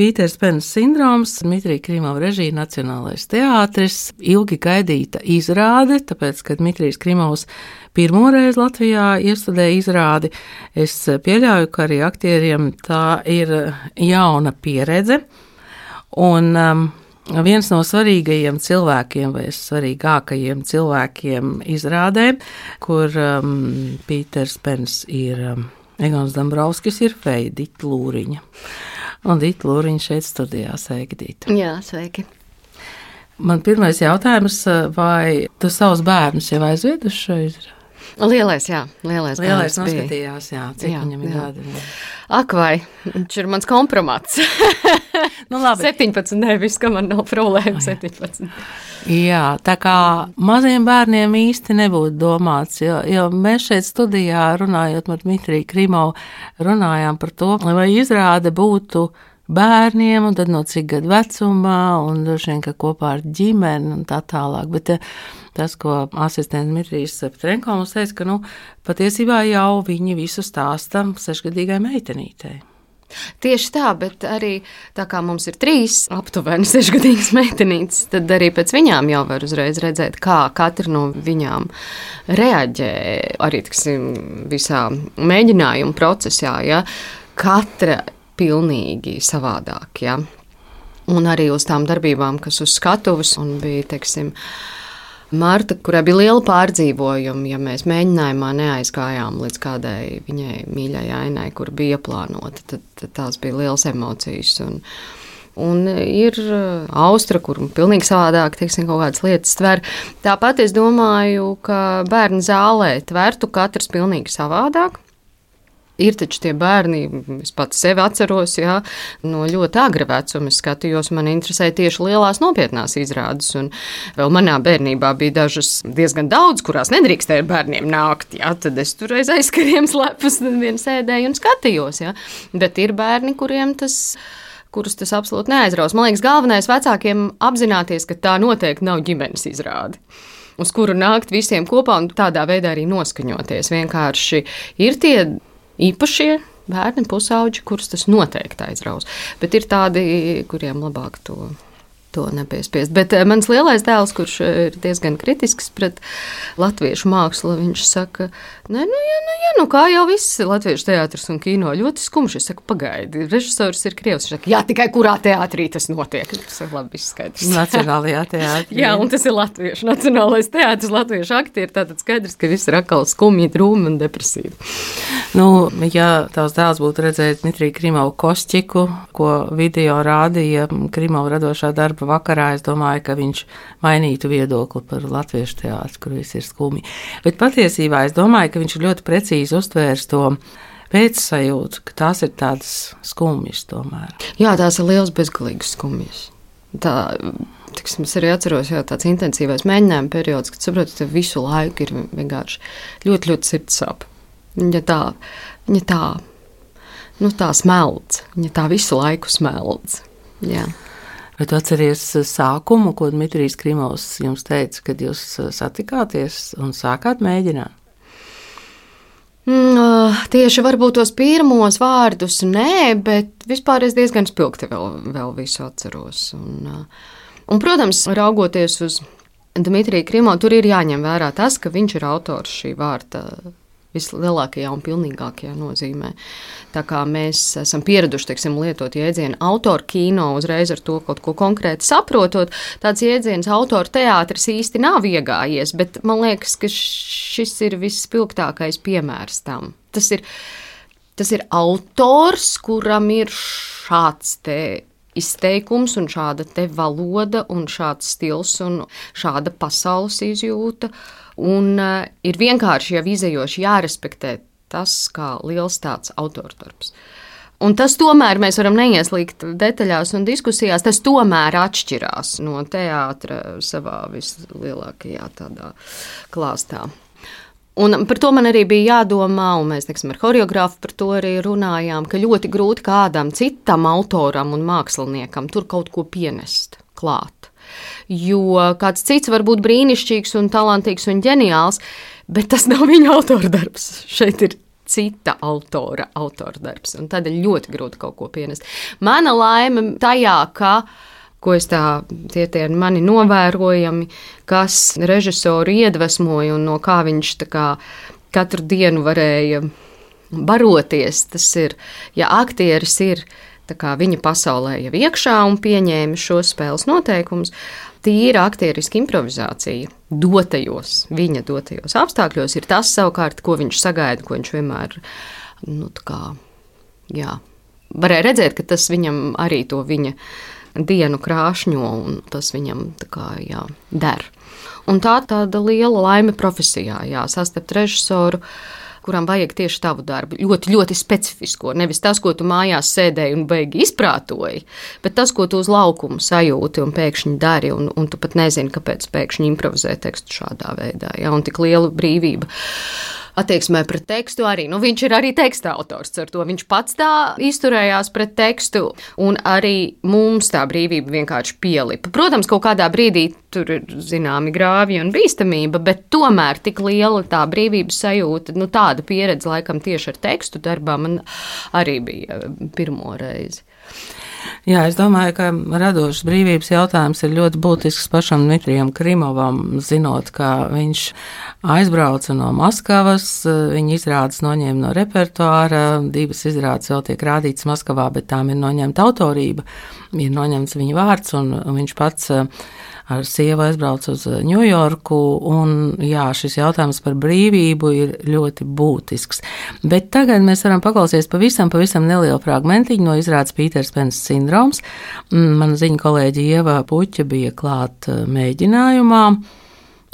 Pīters Pens sindroms, Dmitrija Krimova režija Nacionālais teātris, ilgi gaidīta izrāde, tāpēc, kad Dmitrijs Krimovs pirmo reizi Latvijā iestudēja izrādi, es pieļauju, ka arī aktieriem tā ir jauna pieredze. Un um, viens no svarīgajiem cilvēkiem, vai svarīgākajiem cilvēkiem izrādē, kur um, Pīters Pens ir um, Egons Dombrovskis, ir Feidita Lūriņa. Un Dita Lūriņa šeit studijā sveikdīt. Jā, sveiki. Man pirmais jautājums, vai tu savus bērnus jau aizved uz šo izrādi? Lielais, jā, lielais. Lielais noskatījās, jā, cik jā, viņam ir gadi. Ak, vai viņš ir mans kompromats? nu, labi. 17, nevis, ka man nav problēma 17. Jā, tā kā maziem bērniem īsti nebūtu domāts, jo, jo mēs šeit studijā runājot ar Dmitriju Krimovu, runājām par to, vai izrāde būtu bērniem, un tad no cik gadu vecumā, un droši vien, ka kopā ar ģimeni un tā tālāk. Bet eh, tas, ko asistents Mitrijs Petrenko mums teica, ka nu, patiesībā jau viņi visu stāsta sešgadīgai meitenītei. Tieši tā, bet arī tā kā mums ir trīs aptuveni sešgadīgas meitenītes, tad arī pēc viņām jau var uzreiz redzēt, kā katra no viņām reaģē arī tiksim, visā mēģinājuma procesā. Ja? Katra pilnīgi savādāk. Ja? Un arī uz tām darbībām, kas uz skatuves un bija, teiksim, Marta, kurai bija liela pārdzīvojuma, ja mēs mēģinājumā neaizgājām līdz kādai viņai mīļai ainai, kur bija plānota, tad, tad tās bija liels emocijas. Un, Un ir austra, kur pilnīgi savādāk teiksim, kaut kādas lietas tver. Tāpat es domāju, ka bērnu zālē tvertu katrs pilnīgi savādāk. Ir taču tie bērni, es pats sevi atceros, jā, no ļoti agra vecuma skatījos, man interesēja tieši lielās nopietnās izrādes. Un vēl manā bērnībā bija dažas diezgan daudz, kurās nedrīkstēja bērniem nākt. Jā, tad es tur aiz aizkariem slepus vien sēdēju un skatījos. Jā. Bet ir bērni, kuriem tas kurus tas absolūti neaizraus. Man liekas, galvenais vecākiem apzināties, ka tā noteikti nav ģimenes izrāde uz kuru nākt visiem kopā un tādā veidā arī noskaņoties. Vienkārši ir tie īpašie bērni, pusauģi, kurus tas noteikti aizraus. Bet ir tādi, kuriem labāk to to nepiespiest. Bet eh, mans lielais dēls, kurš eh, ir diezgan kritisks pret latviešu mākslu, viņš saka, nē, nu, jā, nu, jā, nu kā jau viss latviešu teātris un kino ļoti skumjš. Es saku, pagaidi, režisors ir krievs. Viņš saka, jā, tikai kurā teātrī tas notiek. Tas ir labi skaidrs. Nacionālajā teātrī. jā, un tas ir latviešu nacionālais teātris, latviešu aktieri. Tātad skaidrs, ka viss ir atkal skumji, drūmi un depresīvi. Nu, ja tavs dēls būtu redzējis Dmitriju Krimovu Kosčiku, ko video rādīja Krimovu radošā darba vakarā, es domāju, ka viņš mainītu viedokli par latviešu teātru, kur viss ir skumji. Bet patiesībā es domāju, ka viņš ļoti precīzi uztvērs to pēcsajūtu, ka tās ir tādas skumjas tomēr. Jā, tās ir liels bezgalīgas skumjas. Tā, tiksim, es arī atceros, ka tāds intensīvais mēģinājuma periods, kad saprotu, ka visu laiku ir vienkārši ļoti, ļoti sirdsāp. Viņa tā, viņa tā, nu tā smeldz, viņa tā visu laiku smeldz. Jā. Vai tu atceries eh, sākumu, ko Dmitrijs Krimovs jums teica, kad jūs eh, satikāties un sākāt mēģināt? Mm, tieši varbūt tos pirmos vārdus nē, bet vispār es diezgan spilgti vēl, vēl visu atceros. Un, un, protams, raugoties uz Dmitriju Krimovu, tur ir jāņem vērā tas, ka viņš ir autors šī vārda vislielākajā un pilnīgākajā nozīmē. Tā kā mēs esam pieraduši teiksim, lietot jēdzienu autora kino uzreiz ar to kaut ko konkrēti saprotot, tāds jēdziens autora teātris īsti nav iegājies, bet man liekas, ka šis ir vispilgtākais piemērs tam. Tas ir, tas ir autors, kuram ir šāds te izteikums, un šāda valoda, un šāds stils un šāda pasaules izjūta. Un uh, ir vienkārši jau izējoši jārespektē tas, kā liels tāds autordarbs. Un tas tomēr mēs varam neieslīgt detaļās un diskusijās. Tas tomēr atšķirās no teātra savā vislielākajā tādā klāstā. Un par to man arī bija jādomā, un mēs teiksim, ar choreogrāfu par to arī runājām, ka ļoti grūti kādam citam autoram un māksliniekam tur kaut ko pienest klāt. Jo kāds cits var būt brīnišķīgs un talantīgs un ģeniāls, bet tas nav viņa autora darbs. Šeit ir cita autora autora darbs. Un tad ir ļoti grūti kaut ko pienest. Mana laime tajā, ka ko es tā, tie ir mani novērojami, kas režisoru iedvesmoja un no kā viņš kā katru dienu varēja baroties. Tas ir, ja aktieris ir viņa pasaulē jau iekšā un pieņēma šo spēles noteikumus, tīra aktieriska improvizācija dotajos, viņa dotajos apstākļos ir tas savukārt, ko viņš sagaida, ko viņš vienmēr, nu, kā, jā, varēja redzēt, ka tas viņam arī to viņa dienu krāšņo, un tas viņam kā, jā, der. Un tā tāda liela laime profesijā, jā, sastapt režisoru, kuram vajag tieši tavu darbu. Ļoti, ļoti specifisko. Nevis tas, ko tu mājās sēdēji un beigi izprātoji, bet tas, ko tu uz laukuma sajūti un pēkšņi dari, un, un tu pat nezini, kāpēc pēkšņi improvizē tekstu šādā veidā. Ja, un tik liela brīvība attieksmē pret tekstu arī. Nu, viņš ir arī teksta autors, ar to viņš pats tā izturējās pret tekstu, un arī mums tā brīvība vienkārši pielipa. Protams, kaut kādā brīdī tur ir zināmi grāvji un bīstamība, bet tomēr tik liela tā brīvības sajūta, nu, tāda pieredze laikam tieši ar tekstu darbā man arī bija pirmo reizi. Jā, es domāju, ka radošas brīvības jautājums ir ļoti būtisks pašam Dmitrijam Krimovam, zinot, ka viņš aizbrauca no Maskavas, viņa izrādes noņēma no repertuāra, divas izrādes vēl tiek rādītas Maskavā, bet tām ir noņemta autorība, ir noņemts viņa vārds, un viņš pats ar sievu aizbraucu uz Ņujorku. Un, jā, šis jautājums par brīvību ir ļoti būtisks. Bet tagad mēs varam paklausīties pavisam, pavisam nelielu fragmentiņu no izrādes Pīters Pens sindroms. Mm, mana ziņa kolēģi Ieva Puķa bija klāt eh, mēģinājumā,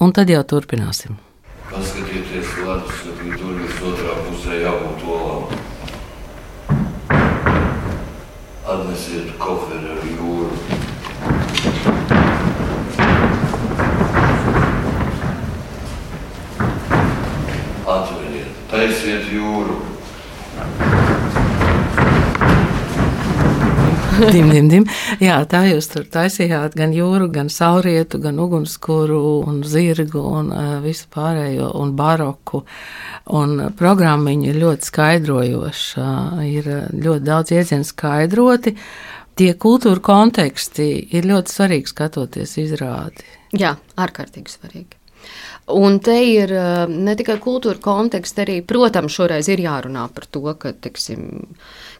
un tad jau turpināsim. Paskatieties, ledus, ka tur visotrā pusē jābūt olām. Atnesiet koferi ar jūru. Atveriet, taisiet jūru. dim, dim, dim. Jā, tā jūs tur taisījāt gan jūru, gan saulrietu, gan ugunskura, un zirgu, un uh, visu pārējo, un baroku. Un programmiņa ir ļoti skaidrojoša, ir ļoti daudz iedzienu skaidroti. Tie kultūra konteksti ir ļoti svarīgi skatoties izrādi. Jā, ārkārtīgi svarīgi. Un te ir eh, ne tikai kultūra konteksts, arī, protams, šoreiz ir jārunā par to, ka, teiksim,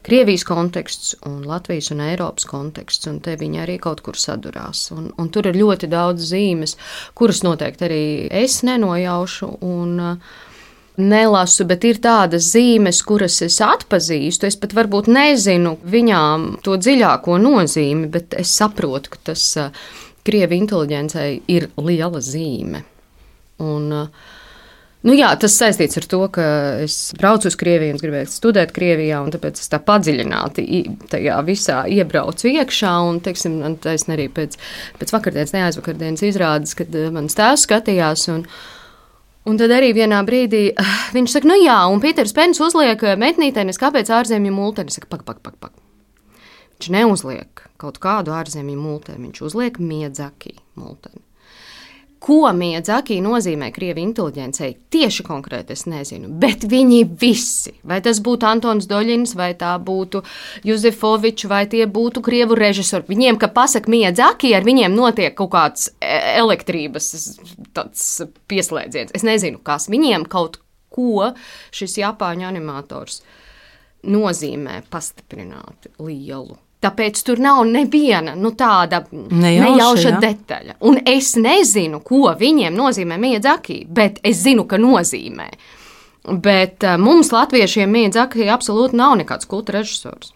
Krievijas konteksts un Latvijas un Eiropas konteksts, un te viņi arī kaut kur sadurās. Un, un tur ir ļoti daudz zīmes, kuras noteikti arī es nenojaušu. Un, uh, nelasu, bet ir tādas zīmes, kuras es atpazīstu. Es pat varbūt nezinu viņām to dziļāko nozīmi, bet es saprotu, ka tas uh, krievi inteligencei ir liela zīme. Un, Nu jā, tas saistīts ar to, ka es braucu uz Krieviju un gribēju studēt Krievijā, un tāpēc es tā padziļināti tajā visā iebraucu iekšā. Un, teiksim, es arī pēc, pēc vakardienas, neaizvakardienas izrādes, kad mans tēvs skatījās. Un, Un tad arī vienā brīdī viņš saka, nu jā, un Pīters Pēns uzliek metnītēnis, kāpēc ārzemju multeni? Es saku, pak, pak, pak, pak. Viņš neuzliek kaut kādu ārzemju multeni, viņš uzliek miedzaki multeni. Ko Miedzaki nozīmē krievi inteligencei? Tieši konkrēti es nezinu, bet viņi visi, vai tas būtu Antons Doļins, vai tā būtu Juzefovičs, vai tie būtu krievu režisori, viņiem, ka pasaka Miedzaki, ar viņiem notiek kaut kāds e, elektrības pieslēdziens. Es nezinu, kas viņiem kaut ko šis Japāņu animators nozīmē pastiprināti lielu. Tāpēc tur nav neviena nu, tāda nejauša, nejauša ja? detaļa. Un es nezinu, ko viņiem nozīmē miedzaki, bet es zinu, ka nozīmē. Bet uh, mums, latviešiem, miedzaki absolūti nav nekāds kulta režisors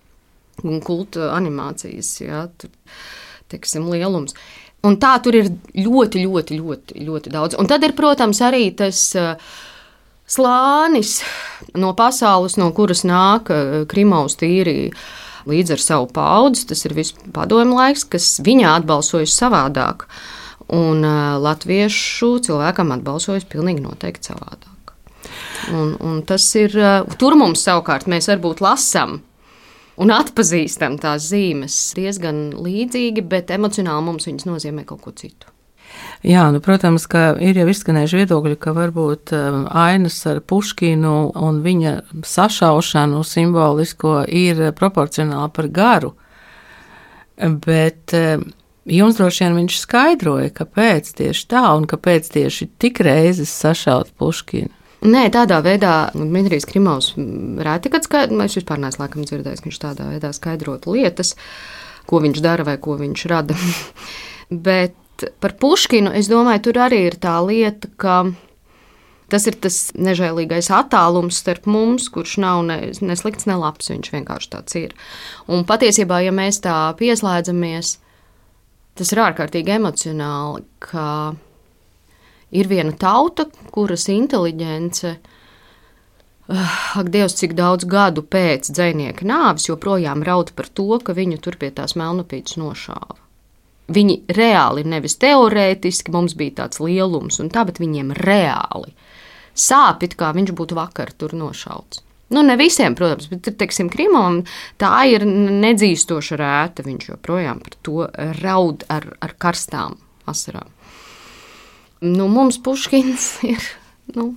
un kulta animācijas ja, tur, teiksim, lielums. Un tā tur ir ļoti, ļoti, ļoti, ļoti daudz. Un tad ir, protams, arī tas. Uh, Slānis no pasaules, no kuras nāk uh, Krimaus tīri uh, līdz ar savu paudzi. Tas ir viss padomu laiks, kas viņā atbalsojas savādāk. Un uh, latviešu cilvēkam atbalsojas pilnīgi noteikti savādāk. Un, un tas ir, uh, tur mums savukārt mēs varbūt lasām un atpazīstam tās zīmes diezgan līdzīgi, bet emocionāli mums viņas nozīmē kaut ko citu. Jā, nu, protams, ka ir jau izskanējuši viedokļi, ka varbūt um, ainas ar puškinu un viņa sašaušanu simbolisko ir proporcionāli par garu. Bet um, jums droši vien viņš skaidroja, kāpēc tieši tā un kāpēc tieši tik reizes sašaut puškinu. Nē, tādā veidā Dmitrijs Krimovs rēti, kad skaidro, es vispār neesmu laikam dzirdējis, ka viņš tādā veidā skaidrotu lietas, ko viņš dara vai ko viņš rada. Bet par Puškinu es domāju, tur arī ir tā lieta, ka tas ir tas nežēlīgais attālums starp mums, kurš nav ne, ne slikts, ne labs. Viņš vienkārši tāds ir. Un patiesībā, ja mēs tā pieslēdzamies, tas ir ārkārtīgi emocionāli, ka ir viena tauta, kuras inteliģence. Ah, ak, Dievs, cik daudz gadu pēc dzinieka nāves joprojām raud par to, ka viņu tur pie tās melnupītes nošāva. Viņi reāli, nevis teorētiski, mums bija tāds lielums, un tā, bet viņiem reāli sāpit, kā viņš būtu vakar tur nošauts. Nu, ne visiem, protams, bet, teiksim, Krimovam tā ir nedzīstoša rēta. Viņš joprojām par to raud ar, ar karstām asarām. Nu, mums Puškins ir. Nu,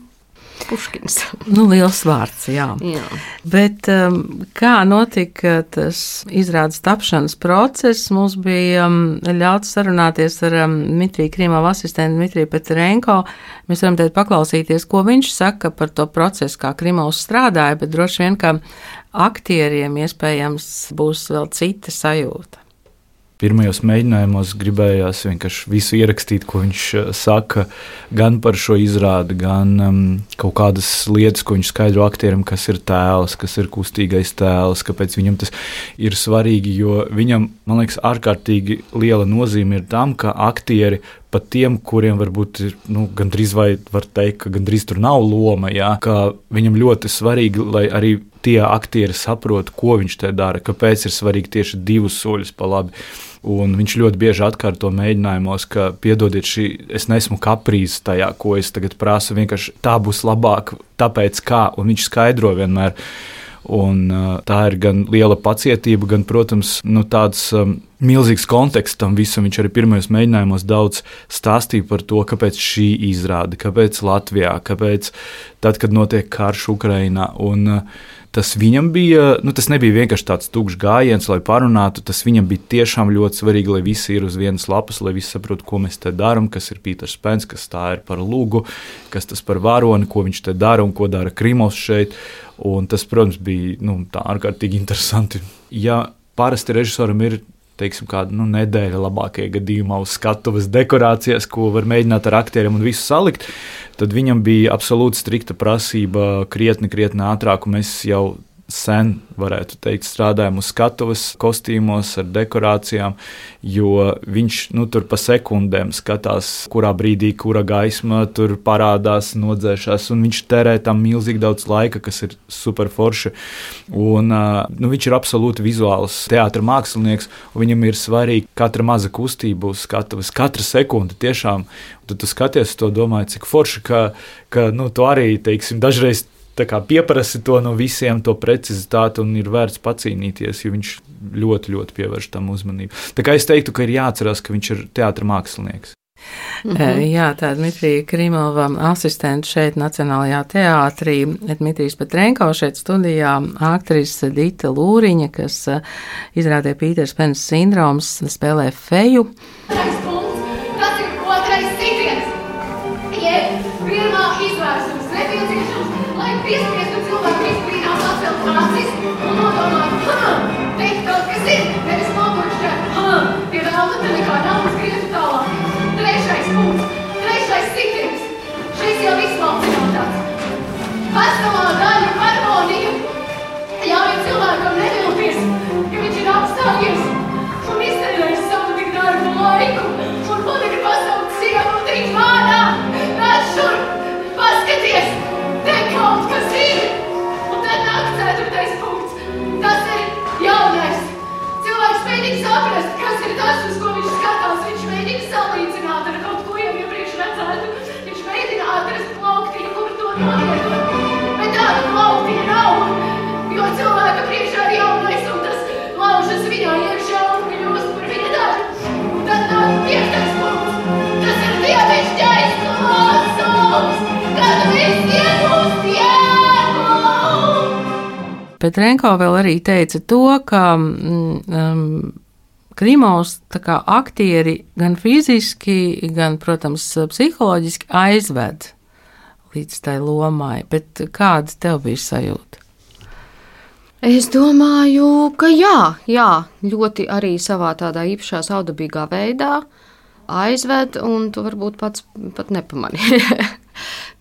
Puškins. nu, liels vārds, jā. jā. Bet um, kā notika tas izrādes tapšanas process? Mums bija um, ļauts sarunāties ar um, Dmitriju Krīmovu asistentu Dmitriju Petrenko. Mēs varam teikt paklausīties, ko viņš saka par to procesu, kā Krimovs strādāja, bet droši vien, ka aktieriem iespējams būs vēl cita sajūta. Pirmajos mēģinājumos gribējās vienkārši visu ierakstīt, ko viņš eh, saka, gan par šo izrādi, gan um, kaut kādas lietas, ko viņš skaidro aktierim, kas ir tēls, kas ir kustīgais tēls, kāpēc viņam tas ir svarīgi. Jo viņam, man liekas, ārkārtīgi liela nozīme ir tam, ka aktieri pat tiem, kuriem varbūt ir nu, gandrīz vai var teikt, ka gandrīz tur nav loma, jā, ka viņam ļoti svarīgi, lai arī tie aktieri saprot, ko viņš te dara, kāpēc ir svarīgi tieši divus soļus pa labi. Un viņš ļoti bieži atkārto mēģinājumos, ka, piedodiet, šī, es nesmu kaprīzes tajā, ko es tagad prasu. Vienkārši tā būs labāk, tāpēc kā, un viņš skaidro vienmēr. Un, tā ir gan liela pacietība, gan, protams, nu, tāds um, milzīgs konteksts tam visam. Viņš arī pirmajos mēģinājumos daudz stāstīja par to, kāpēc šī izrāde, kāpēc Latvijā, kāpēc tad, kad notiek karš Ukrainā. Un, uh, tas viņam bija, nu, tas nebija vienkārši tāds tukšs gājiens, lai parunātu. Tas viņam bija tiešām ļoti svarīgi, lai visi ir uz vienas lapas, lai visi saprotu, ko mēs te darām, kas ir Pīters Pence, kas tā ir par lūgu, kas tas par varoni, ko viņš te dara un ko dara Krimovs šeit. Un tas, protams, bija nu, ārkārtīgi interesanti. Ja parasti režisoram ir teiksim, kāda nu, nedēļa labākajā gadījumā uz skatuves dekorācijas, ko var mēģināt ar aktieriem un visu salikt, tad viņam bija absolūti strikta prasība krietni, krietni ātrāk, un mēs jau sen, varētu teikt, strādājam uz skatuves, kostīmos, ar dekorācijām, jo viņš nu, tur pa sekundēm skatās, kurā brīdī, kura gaisma tur parādās, nodzēšās, un viņš terē tam milzīgi daudz laika, kas ir super forši. Un, nu, viņš ir absolūti vizuāls teātris mākslinieks, un viņam ir svarīga katra maza kustība uz skatuves, katra sekunde tiešām. Tad tu skaties to, domāji, cik forši, ka, ka nu, tu arī, teiksim, dažreiz pieprasa to no visiem, to precizitāti, un ir vērts pacīnīties, jo viņš ļoti, ļoti pievērš tam uzmanību. Tā kā es teiktu, ka ir jāatcerās, ka viņš ir teātris mākslinieks. Mm -hmm. Jā, tā Dmitrija Krimova asistente šeit Nacionālajā teātrī, Dmitrijs Petrenko šeit studijā, aktrise Dita Lūriņa, kas eh, izrādē Pīters Pens sindroms, spēlē feju. Tas Petrenko vēl arī teica to, ka mm, um, Krimovs kā aktieri gan fiziski, gan, protams, psiholoģiski aizved līdz tai lomai, bet kāda tev bija sajūta? Es domāju, ka jā, jā, ļoti arī savā tādā īpašā saudabīgā veidā aizved, un tu varbūt pats pat nepamanīji.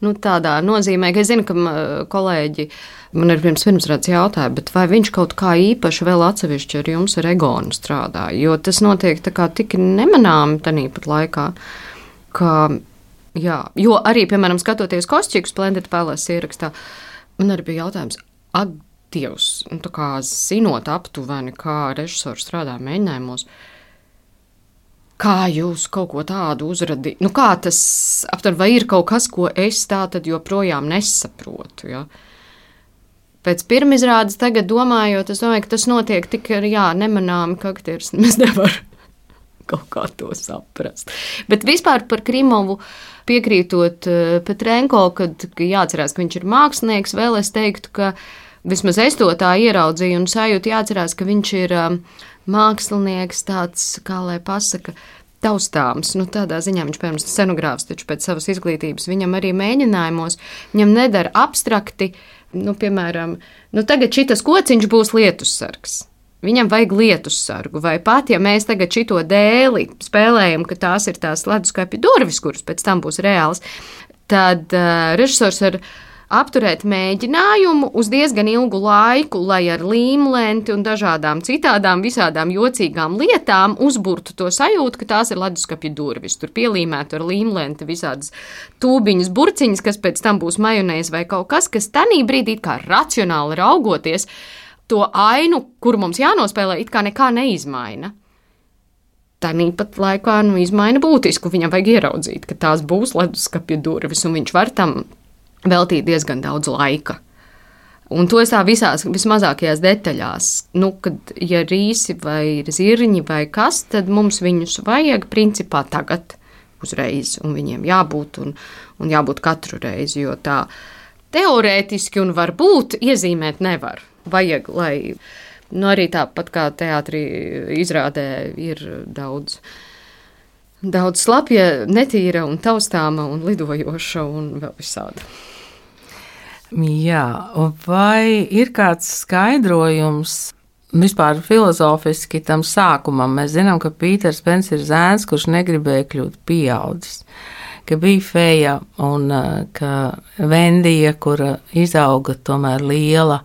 nu, tādā nozīmē, ka es zinu, ka kolēģi man ir pirms pirmsrādes jautāja, bet vai viņš kaut kā īpaši vēl atsevišķi ar jums ar egonu strādā, jo tas notiek tā kā tik nemanāmi tanī pat laikā, ka, jā, jo arī, piemēram, skatoties Kostčiku Splendid Palace ierakstā, man arī bija jautājums, ak, Dievs, nu, kā zinot aptuveni, kā režisors strādā mēģinājumos, kā jūs kaut ko tādu uzradījāt? Nu, kā tas aptver, vai ir kaut kas, ko es tā tad joprojām nesaprotu? Ja? Pēc pirmizrādes, tagad domājot, es domāju, ka tas notiek tik jā, nemanāmi, ka aktieris nemaz nevar kaut kā to saprast. Bet vispār par Krimovu piekrītot uh, Petrenko, kad jāatcerās, ka viņš ir mākslinieks, vēl es teiktu, ka vismaz es to tā ieraudzīju un sajūtu, jāatcerās, ka viņš ir um, mākslinieks, tāds, kā lai pasaka, taustāms. Nu, tādā ziņā viņš, piemēram, scenogrāfs, taču pēc savas izglītības viņam arī mēģinājumos, viņam nedara abstrakti, nu, piemēram, nu, tagad šitas kociņš būs lietussargs. Viņam vajag lietus sargu, vai pat, ja mēs tagad šito dēli spēlējam, ka tās ir tās leduskapja durvis, kuras pēc tam būs reāls, tad uh, režisors ar apturēt mēģinājumu uz diezgan ilgu laiku, lai ar līmlenti un dažādām citādām visādām jocīgām lietām uzburtu to sajūtu, ka tās ir leduskapja durvis. Tur pielīmētu ar līmlenti visādas tūbiņas, burciņas, kas pēc tam būs majonēs vai kaut kas, kas tanī brīdī kā racionāli raugoties, to ainu, kur mums jānospēlē, it kā nekā neizmaina. Tāpat laikā nu, izmaina būtisku. Viņam vajag ieraudzīt, ka tās būs leduskapja durvis, un viņš var tam veltīt diezgan daudz laika. Un to es tā visās vismazākajās detaļās, nu, kad ja rīsi vai zirņi vai kas, tad mums viņus vajag principā tagad, uzreiz, un viņiem jābūt un, un jābūt katru reizi, jo tā teorētiski un varbūt iezīmēt nevar. Vajag, lai, nu, arī tāpat kā teātrī izrādē ir daudz daudz slapja, netīra un taustāma un lidojoša un vēl visāda. Jā, vai ir kāds skaidrojums vispār filozofiski tam sākumam? Mēs zinām, ka Pīters Pens ir zēns, kurš negribēja kļūt pieaudzis, ka bija feja un ka Vendija, kura izauga tomēr liela,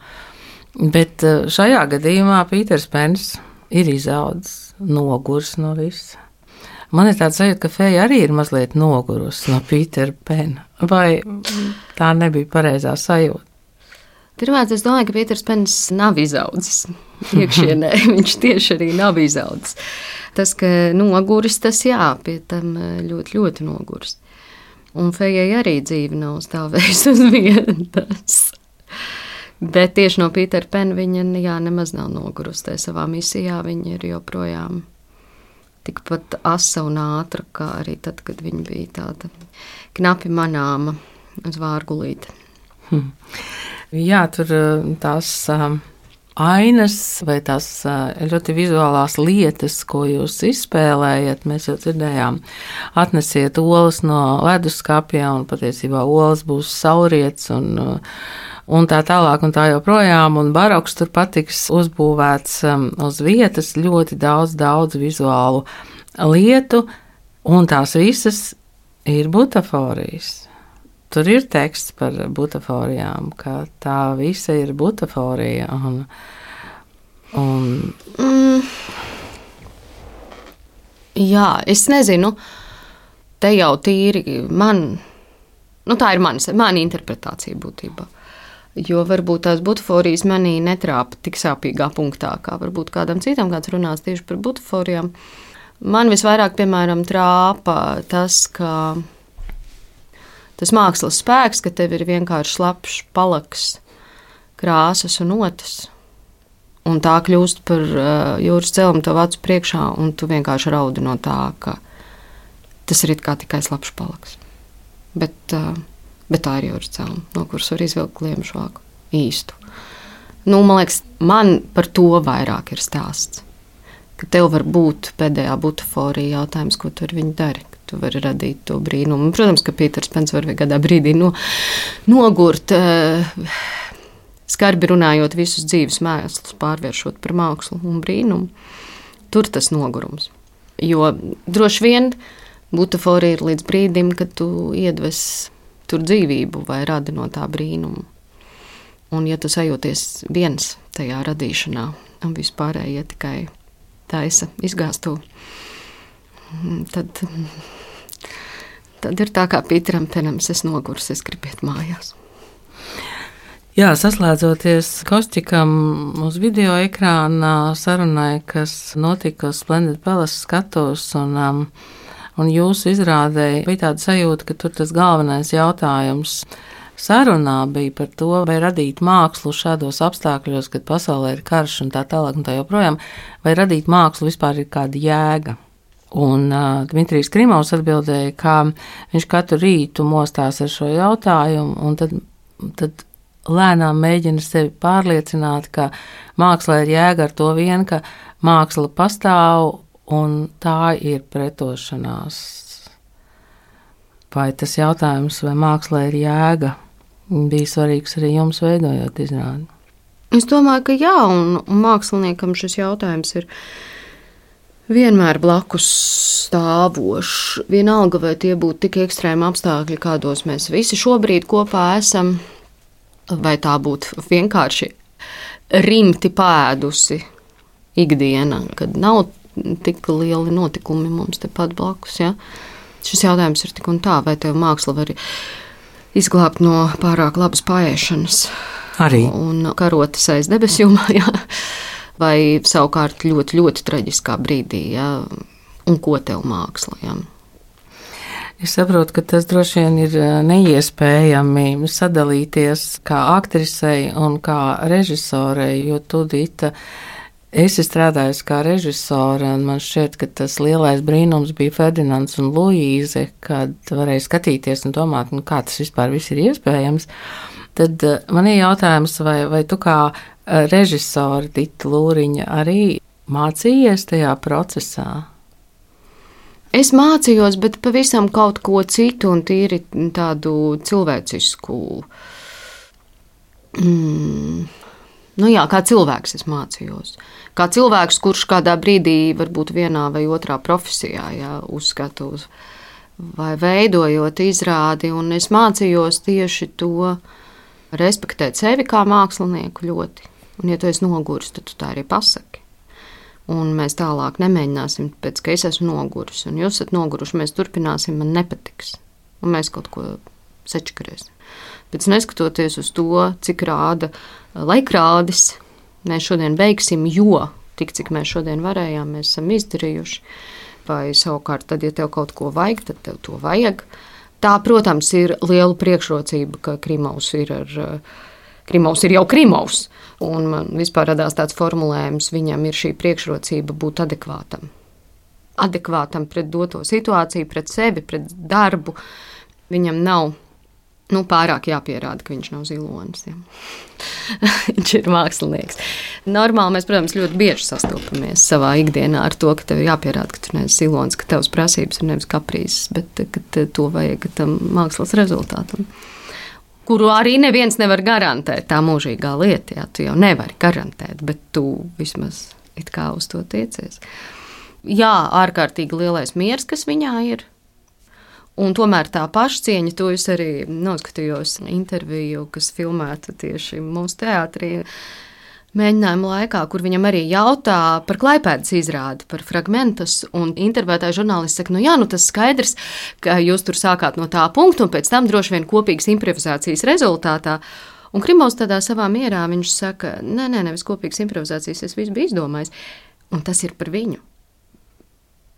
bet šajā gadījumā Pīters Pens ir izaudzis, nogurs no visa. Man ir tāds sajūta, ka Feja arī ir mazliet nogurusi no Pītera Pena. Vai tā nebija pareizā sajūta? Pirmkārt, es domāju, ka Pīters Pens nav izaudzis iekšienē. Viņš tieši arī nav izaudzis. Tas, ka noguris, tas jā, pie tam ļoti, ļoti noguris. Un Fejai arī dzīve nav stāvējusi uz vietas. Bet tieši no Pītera Pena viņa jā, nemaz nav nogurusi savā misijā. Viņa ir joprojām tikpat asa un ātra, kā arī tad, kad viņa bija tāda knapi manāma uz vārgulīti. Hmm. Jā, tur eh, tās um, ainas vai tās uh, ļoti vizuālās lietas, ko jūs izspēlējat, mēs jau dzirdējām, atnesiet olas no leduskapja un patiesībā olas būs sauriets un uh, un tā tālāk, un tā joprojām. Un baroks tur patiks uzbūvēts um, uz vietas ļoti daudz, daudz vizuālu lietu, un tās visas ir butaforijas. Tur ir teksts par butaforijām, ka tā visa ir butaforija. Un, un... Mm. Jā, es nezinu, te jau tīri man, nu tā ir mana, mana interpretācija būtībā jo varbūt tās butaforijas manī netrāpa tik sāpīgā punktā, kā varbūt kādam citam, kāds runās tieši par butaforijām. Man visvairāk, piemēram, trāpa tas, ka tas mākslas spēks, ka tev ir vienkārši labs palaks, krāsas un otrs. Un tā kļūst par uh, jūras cēlumu tev acu priekšā, un tu vienkārši raudi no tā, ka tas ir tikai slapjš palaks. Bet, uh, bet tā ir jūras cēluma, no kuras var izvilkt kliemšu vāku īstu. Nu, man liekas, man par to vairāk ir stāsts. Ka tev var būt pēdējā butaforija jautājums, ko tu ar viņu dari. Tu vari radīt to brīnumu. Protams, ka Pīters Pence var kādā brīdī no, nogurt, eh, skarbi runājot visus dzīves mēslus, pārvēršot par mākslu un brīnumu. Tur tas nogurums. Jo droši vien butaforija ir līdz brīdim, kad tu iedves tur dzīvību vai radi no tā brīnumu. Un, ja tu sajūties viens tajā radīšanā, un vispārējie tikai taisa izgāstu, tad, tad ir tā kā Pīteram Penams, es nogurs, es gribu iet mājās. Jā, saslēdzoties Kostikam uz video ekrāna sarunai, kas notika uz Splendid Palace skatos, un, um, un jūsu izrādē bija tāda sajūta, ka tur tas galvenais jautājums sarunā bija par to, vai radīt mākslu šādos apstākļos, kad pasaulē ir karš un tā tālāk un tā joprojām, vai radīt mākslu vispār ir kāda jēga. Un uh, Dmitrijs Krimovs atbildēja, ka viņš katru rītu mostās ar šo jautājumu, un tad, tad lēnām mēģina sevi pārliecināt, ka mākslā ir jēga ar to vien, ka māksla pastāv un tā ir pretošanās. Vai tas jautājums, vai mākslā ir jēga, bija svarīgs arī jums veidojot izrādi? Es domāju, ka jā, un, un māksliniekam šis jautājums ir vienmēr blakus stāvošs. Vienalga, vai tie būtu tik ekstrēmi apstākļi, kādos mēs visi šobrīd kopā esam, vai tā būtu vienkārši rimti pēdusi ikdiena, kad nav tik lieli notikumi mums tepat blakus. Ja? Šis jautājums ir tik un tā, vai tev māksla var izglābt no pārāk labas paēšanas. Arī. Un karotes aiz debesjumā, ja? vai savukārt ļoti, ļoti traģiskā brīdī, ja? un ko tev māksla. Ja? Es saprotu, ka tas droši vien ir eh, neiespējami sadalīties kā aktrisei un kā režisorei, jo tu, Dita, esi strādājusi kā režisore, un man šķiet, ka tas lielais brīnums bija Ferdinands un Luīze, kad varēja skatīties un domāt, nu, kā tas vispār ir iespējams. Tad eh, man ir jautājums, vai, vai tu kā eh, režisore Dita Lūriņa arī mācījies tajā procesā? Es mācījos, bet pavisam kaut ko citu un tīri tādu cilvēcisku. Mm. Nu jā, kā cilvēks es mācījos. Kā cilvēks, kurš kādā brīdī, varbūt vienā vai otrā profesijā, jā, uzskatu uz vai veidojot izrādi, un es mācījos tieši to respektēt sevi kā mākslinieku ļoti. Un, ja tu esi noguris, tad tu tā arī pasaki un mēs tālāk nemēģināsim, pēc ka es esmu noguris, un jūs esat noguruši, mēs turpināsim, man nepatiks, un mēs kaut ko sečakarēsim. Pēc neskatoties uz to, cik rāda laikrādis, mēs šodien beigsim, jo tik cik mēs šodien varējām, mēs esam izdarījuši. Vai savukārt, tad, ja tev kaut ko vajag, tad tev to vajag. Tā, protams, ir liela priekšrocība, ka Krimaus ir ar Krimaus ir jau Krimaus. Un man vispār radās tāds formulējums, viņam ir šī priekšrocība būt adekvātam. Adekvātam pret doto situāciju, pret sevi, pret darbu. Viņam nav nu, pārāk jāpierāda, ka viņš nav zilonis. Ja. viņš ir mākslinieks. Normāli mēs, protams, ļoti bieži sastopamies savā ikdienā ar to, ka tev ir jāpierāda, ka tu neesi zilonis, ka tavs prasības ir nevis kaprīzes, bet ka to vajag tam mākslas rezultātam kuru arī neviens nevar garantēt. Tā mūžīgā lieta, jā, tu jau nevari garantēt, bet tu vismaz it kā uz to tiecies. Jā, ārkārtīgi lielais miers, kas viņā ir. Un tomēr tā pašcieņa, to es arī noskatījos interviju, kas filmēta tieši mūsu teātrī mēģinājuma laikā, kur viņam arī jautā par klaipēdas izrādi, par fragmentus. Un intervētāja žurnālists saka, nu jā, nu tas skaidrs, ka jūs tur sākāt no tā punkta, un pēc tam droši vien kopīgas improvizācijas rezultātā. Un Krimovs tādā savā mierā viņš saka, nē, nē, nevis kopīgas improvizācijas, es visu biju izdomājis. Un tas ir par viņu.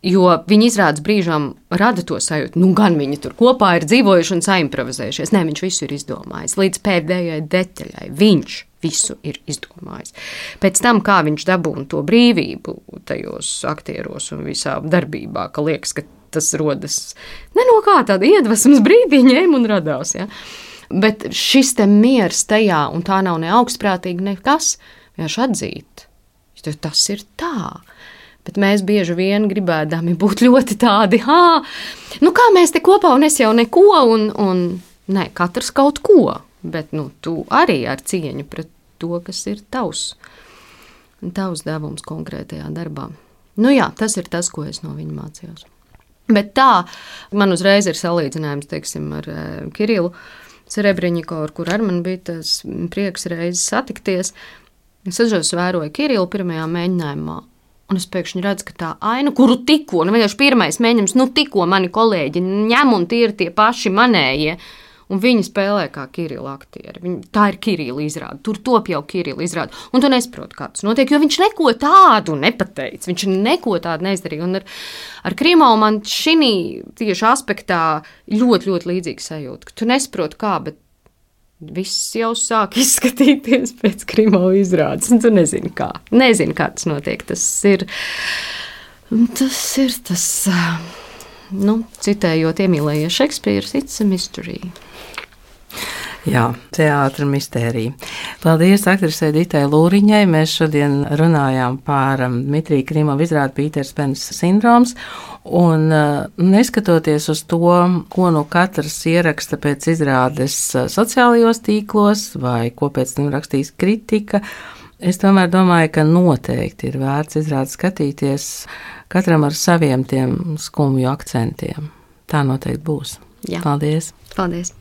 Jo viņi izrādes brīžām rada to sajūtu, nu, gan viņi tur kopā ir dzīvojuši un saimprovizējušies. Nē, viņš visu ir izdomājis līdz pēdējai detaļai. Viņš visu ir izdomājis. Pēc tam, kā viņš dabūna to brīvību tajos aktieros un visā darbībā, ka liekas, ka tas rodas ne no kā tāda iedvesmas brīdī ņēma un radās. Ja? Bet šis te miers tajā, un tā nav ne augstprātīgi, nekas, vienkārši atzīt, jo tas ir tā. Bet mēs bieži vien gribēdami būt ļoti tādi, ah, nu kā mēs te kopā, un es jau neko, un, un nē, katrs kaut ko. Bet nu, tu arī ar cieņu pret to, kas ir tavs, tavs devums konkrētajā darbā. Nu jā, tas ir tas, ko es no viņa mācījos. Bet tā, man uzreiz ir salīdzinājums, teiksim, ar uh, Kirillu Cerebriņikovu, ar kur ar man bija tas prieks reizes satikties. Es uzreiz vēroju Kirillu pirmajā mēģinājumā, Un es pēkšņi redzu, ka tā aina, kuru tikko, nu vienkārši pirmais mēģinājums, nu tikko mani kolēģi ņem un tie ir tie paši manējie. Un viņi spēlē kā Kirila aktieri. Viņi, tā ir Kirila izrāde. Tur top jau Kirila izrāde. Un tu nesaproti, kā tas notiek, jo viņš neko tādu nepateica. Viņš neko tādu neizdarīja. Un ar, ar Krīmu man šī tieši aspektā ļoti, ļoti līdzīga sajūta. Tu nesaproti, kā, bet viss jau sāk izskatīties pēc krimināla izrādes. Tu nezini, kā. Nezini, kā tas notiek. Tas ir tas, ir tas nu, citējot Emīlēju Šekspīru, it's a mystery. Jā, teātris mistērija. Paldies aktrisei Ditai Lūriņai. Mēs šodien runājām par um, Dmitrija Krimovu izrādi Pīters Pens sindroms. Un uh, neskatoties uz to, ko nu katrs ieraksta pēc izrādes uh, sociālajos tīklos vai ko pēc tam rakstīs kritika, es tomēr domāju, ka noteikti ir vērts izrādi skatīties katram ar saviem tiem skumju akcentiem. Tā noteikti būs. Jā. Paldies! Paldies!